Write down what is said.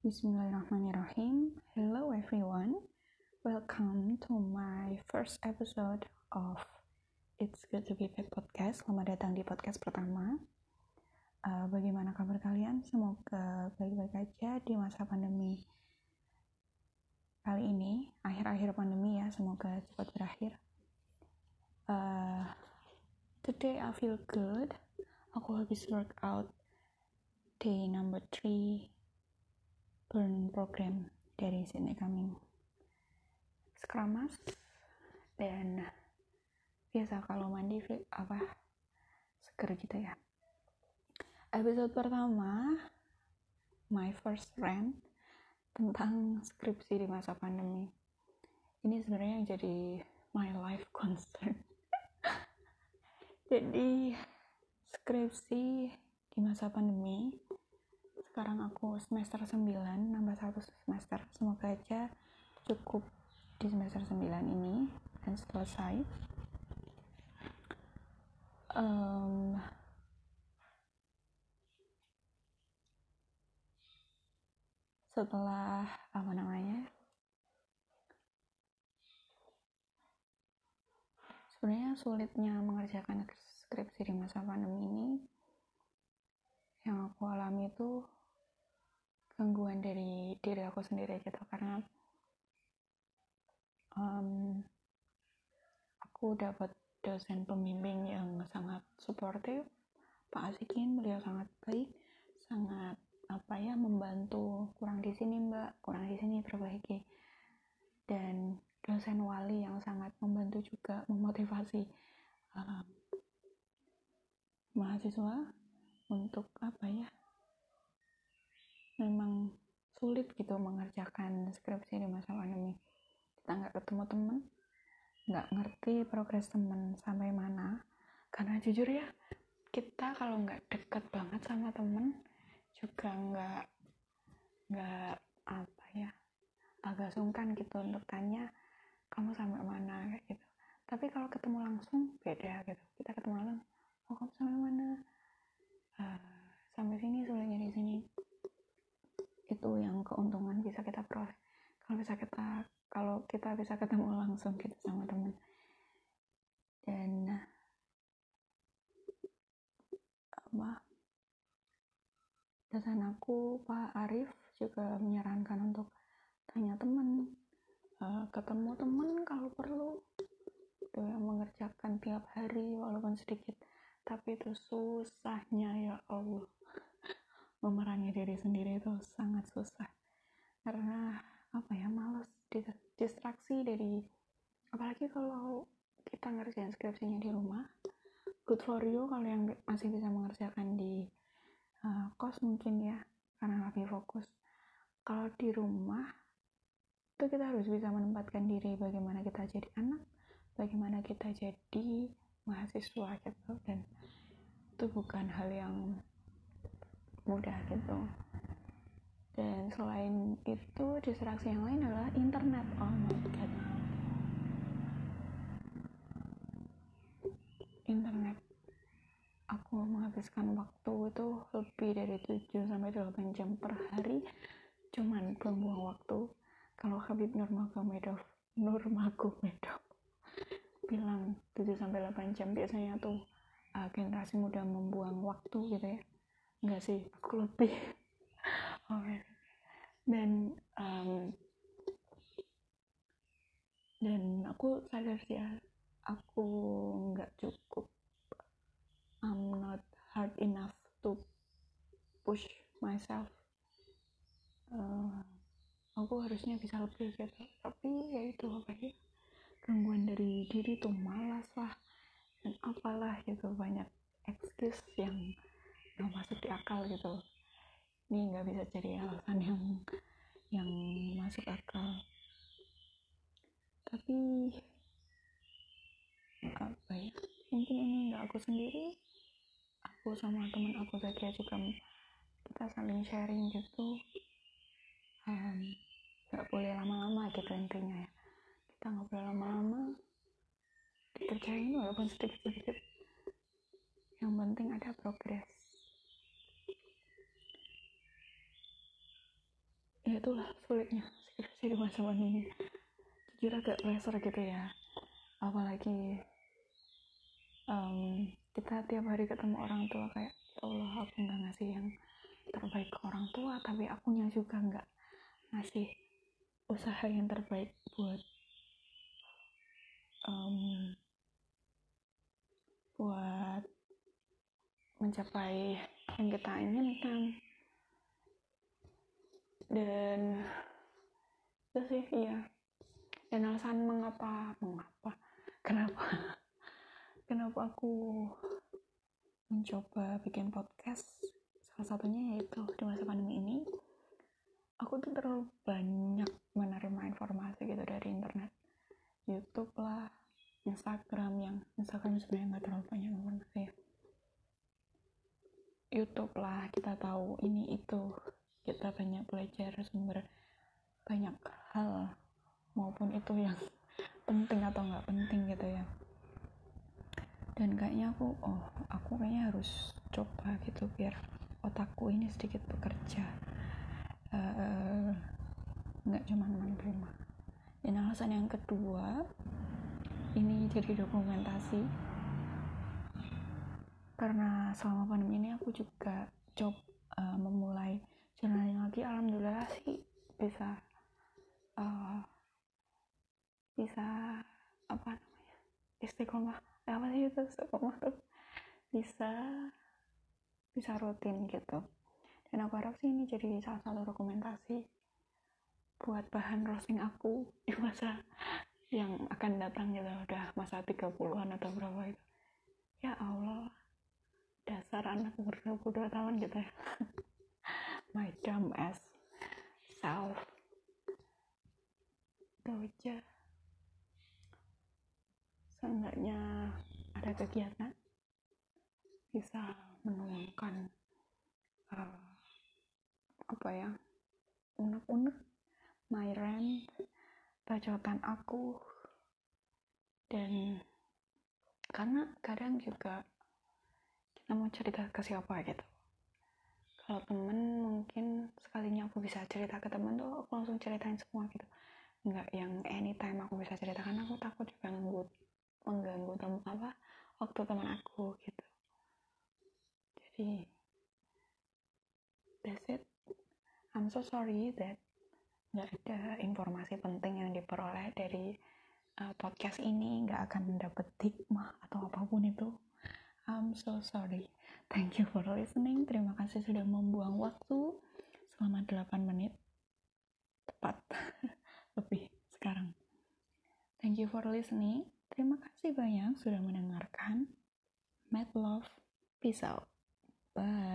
Bismillahirrahmanirrahim. Hello everyone. Welcome to my first episode of It's Good to Be Back podcast. Selamat datang di podcast pertama. Uh, bagaimana kabar kalian? Semoga baik-baik aja di masa pandemi kali ini, akhir-akhir pandemi ya. Semoga cepat berakhir. Uh, today I feel good. Aku habis workout day number 3 burn program dari sini kami. Skramas dan biasa kalau mandi apa seger gitu ya. Episode pertama my first rant tentang skripsi di masa pandemi. Ini sebenarnya yang jadi my life concern. Jadi skripsi di masa pandemi sekarang aku semester 9 nambah satu semester. Semoga aja cukup di semester 9 ini dan selesai. Um, setelah apa namanya? Sebenarnya sulitnya mengerjakan skripsi di masa pandemi ini yang aku alami itu gangguan dari diri aku sendiri gitu karena um, aku dapat dosen pembimbing yang sangat suportif. Pak Asikin beliau sangat baik sangat apa ya membantu. Kurang di sini mbak kurang di sini perbaiki. Dan dosen wali yang sangat membantu juga memotivasi um, mahasiswa untuk apa ya memang sulit gitu mengerjakan skripsi di masa pandemi. Kita nggak ketemu temen nggak ngerti progres temen sampai mana. Karena jujur ya kita kalau nggak deket banget sama temen juga nggak nggak apa ya agak sungkan gitu untuk tanya kamu sampai mana? kayak gitu. Tapi kalau ketemu langsung beda gitu. Kita ketemu langsung oh kamu sampai mana? Uh, sampai sini sulitnya di sini itu yang keuntungan bisa kita peroleh. Kalau bisa kita kalau kita bisa ketemu langsung gitu sama teman dan apa dosen aku Pak Arif juga menyarankan untuk tanya teman uh, ketemu teman kalau perlu. Itu yang mengerjakan tiap hari walaupun sedikit. Tapi itu susahnya ya Allah memerangi diri sendiri itu sangat susah. Karena apa ya males distraksi dari apalagi kalau kita ngerjain skripsinya di rumah good for you kalau yang masih bisa mengerjakan di uh, kos mungkin ya karena lebih fokus. Kalau di rumah itu kita harus bisa menempatkan diri bagaimana kita jadi anak bagaimana kita jadi mahasiswa gitu. Dan itu bukan hal yang mudah gitu. Dan selain itu distraksi yang lain adalah internet. Oh my god. Internet. Aku menghabiskan waktu itu lebih dari 7 sampai 8 jam per hari. Cuman buang-buang waktu. Kalau Habib Nurmagomedov Nurmagomedov bilang 7 sampai 8 jam biasanya tuh uh, generasi muda membuang waktu gitu ya enggak sih aku lebih oh, dan um, dan aku sadar sih ya aku nggak cukup I'm not hard enough to push myself. Uh, aku harusnya bisa lebih gitu. Tapi ya itu apa ya gangguan dari diri tuh malas lah dan apalah gitu banyak excuse yang nggak masuk di akal gitu ini nggak bisa jadi alasan yang yang masuk akal. Tapi apa ya mungkin ini nggak aku sendiri aku sama teman aku saja juga kita saling sharing gitu. Nggak um, boleh lama-lama gitu intinya ya. Kita nggak boleh lama-lama dikerjain walaupun sedikit-sedikit yang penting ada progres ya itulah sulitnya masa pandemi jujur agak pressure gitu ya. Apalagi um, kita tiap hari ketemu orang tua kayak ya Allah aku nggak ngasih yang terbaik ke orang tua tapi akunya juga nggak ngasih usaha yang terbaik buat um, buat mencapai yang kita inginkan. Dan itu sih iya. Dan alasan mengapa mengapa kenapa kenapa aku mencoba bikin podcast salah satunya yaitu di masa pandemi ini aku tuh terlalu banyak menerima informasi gitu dari internet. YouTube lah Instagram yang Instagram sebenarnya nggak terlalu banyak informasi ya. YouTube lah kita tahu ini itu kita banyak belajar sumber banyak hal maupun itu yang penting atau nggak penting gitu ya. Dan kayaknya aku oh aku kayaknya harus coba gitu biar otakku ini sedikit bekerja. Eh, nggak uh, cuma menerima. Dan alasan yang kedua ini jadi dokumentasi. Karena selama pandemi ini aku juga coba uh, memulai journaling lagi. Alhamdulillah sih bisa uh, bisa apa namanya istiqomah. Eh, apa sih itu istiqomah tuh? Bisa bisa rutin gitu. Dan aku harap sih ini jadi salah satu dokumentasi buat bahan roasting aku di masa yang akan datang gitu. Udah masa 30-an atau berapa itu. Ya Allah dasar anak umur 22 tahun gitu ya. My dumb ass self itu aja seenggaknya ada kegiatan bisa menuangkan uh, apa ya unek-unek my rant bacotan aku dan karena kadang juga kita mau cerita ke siapa gitu. Kalau temen mungkin sekalinya aku bisa cerita ke temen tuh aku langsung ceritain semua gitu. Nggak yang anytime aku bisa ceritakan aku takut juga mengganggu mengganggu temen apa waktu teman aku gitu jadi that's it I'm so sorry that nggak ada informasi penting yang diperoleh dari uh, podcast ini nggak akan mendapat hikmah atau apa pun itu I'm so sorry Thank you for listening. Terima kasih sudah membuang waktu selama 8 menit. Tepat. Lebih sekarang. Thank you for listening. Terima kasih banyak sudah mendengarkan. Mad love. Peace out. Bye.